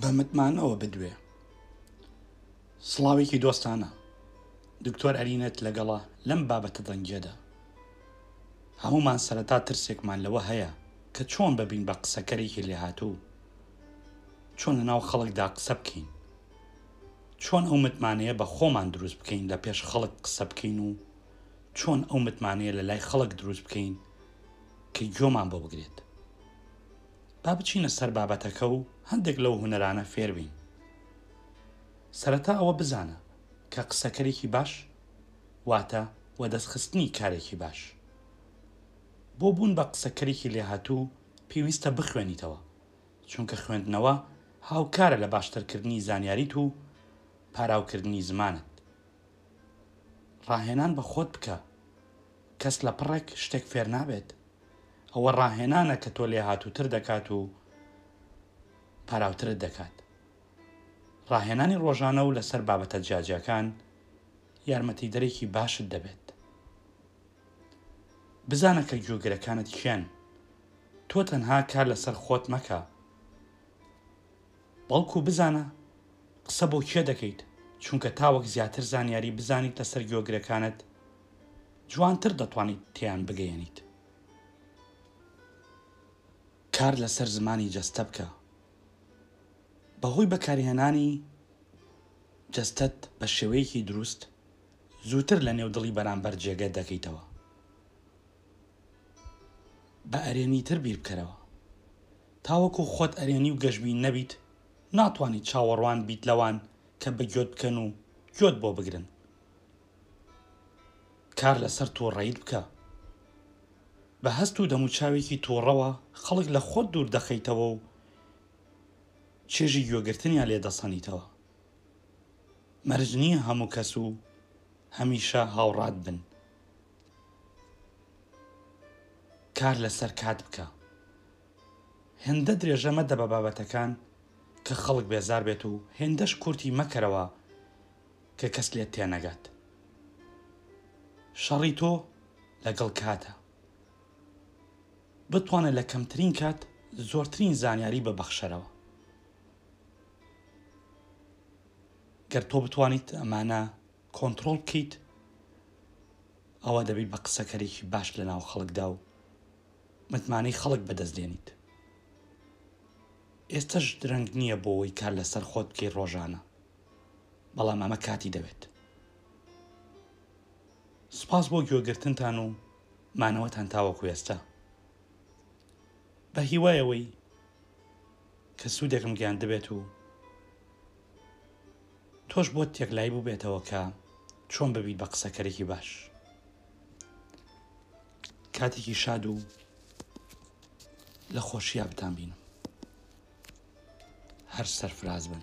بە متمانەوە بدوێ سڵاوێکی دۆستانە دکتۆر ئەرینەت لەگەڵا لەم بابەتە دەنگێدا هەمومان سەرەتا ترسێکمان لەوە هەیە کە چۆن ببین بە قسەکەرێکی لێهاتوو چۆن لە ناو خەڵکدا قسە بکەین چۆن ئەو متمانەیە بە خۆمان دروست بکەین لە پێش خەڵک قسە بکەین و چۆن ئەو متمانەیە لە لای خەڵک دروست بکەین کە گۆمان بۆ بگرێت با بچینە سەر بابەتەکە و هەندێک لەو هوەرانە فێربین سەرەتا ئەوە بزانە کە قسەکەرێکی باش واتە وە دەستخستنی کارێکی باش بۆ بوون بە قسەکەرێکی لێهاتوو پێویستە بخوێنیتەوە چونکە خوێندنەوە هاوکارە لە باشترکردنی زانیاریت و پاراوکردنی زمانت. ڕاهێنان بە خۆت بکە، کەس لە پڕێک شتێک فێر نابێت، ئەوە ڕاهێنانە کە تۆ لێهاتووتر دەکات و پاراوترت دەکات. ڕاهێنانی ڕۆژانە و لەسەر بابەتە جیاجیاکان یارمەتیدەرێکی باشت دەبێت. بزانە کە گوێگرەکانت کێن. تۆ تەنها کار لەسەر خۆت مەکە، بەڵکو بزانە قسە بۆ کێ دەکەیت، چونکە تاوەک زیاتر زانیاری بزانیت لەسەر گوێگرەکانت، جوانتر دەتوانیت تێیان بگەیەنیت. کار لەسەر زمانی جەستە بکە. بەهۆی بەکارهێنانی جەستەت بە شێوەیەکی دروست، زووتر لە نێو دڵی بەرامبەر جێگەت دەکەیتەوە. بە ئەرێنی تر بیر بکەرەوە. تاوەکو خۆت ئەرێنی و گەشبین نەبیت، ناتوانیت چاوەڕوان بیت لەوان کە بە گوێت بکەن و گوێت بۆ بگرن. کار لەسەر تووڕەیت بکە. بە هەست و دەموچاوێکی تووڕەوە خەڵک لە خۆت دوور دەخەیتەوە و چێژی گوێگرتنیان لێ دەسەنیتەوە. مەرج نییە هەموو کەس و هەمیشە هاوڕات بن. کار لەسەر کات بکە. هێندە درێژە مەدە بە بابەتەکان کە خەڵک بێزار بێت و هێندەش کورتی مەکەرەوە کە کەس لێت تێنەگات. شەڕی تۆ لەگەڵ کاتە. بتوانە لە کەمترین کات زۆرترین زانیاری ببەخشەرەوە. گەر تۆ بتوانیت ئەمانە کۆنترۆڵ بکەیت ئەوە دەبیت بە قسەکەرێکی باش لە ناو خەڵکدا و متمانەی خەڵک بەدەست دێنیت ئێستش درەنگ نییە بۆ ئەوی کار لەسەر خۆت بکەی ڕۆژانە بەڵام ئەمە کاتی دەوێت سپاس بۆ گوێگرتنتان و مانەوەتان تاوەکو ئێستا بە هیوایەوەی کە سوودێکم گەیاندبێت و تۆش بۆت تێکلایی بووبێتەوە کە چۆن ببیت بە قسەکەرێکی باش کاتێکی شاد و لە خۆشییا بتان بینم هەر سەرفراز بن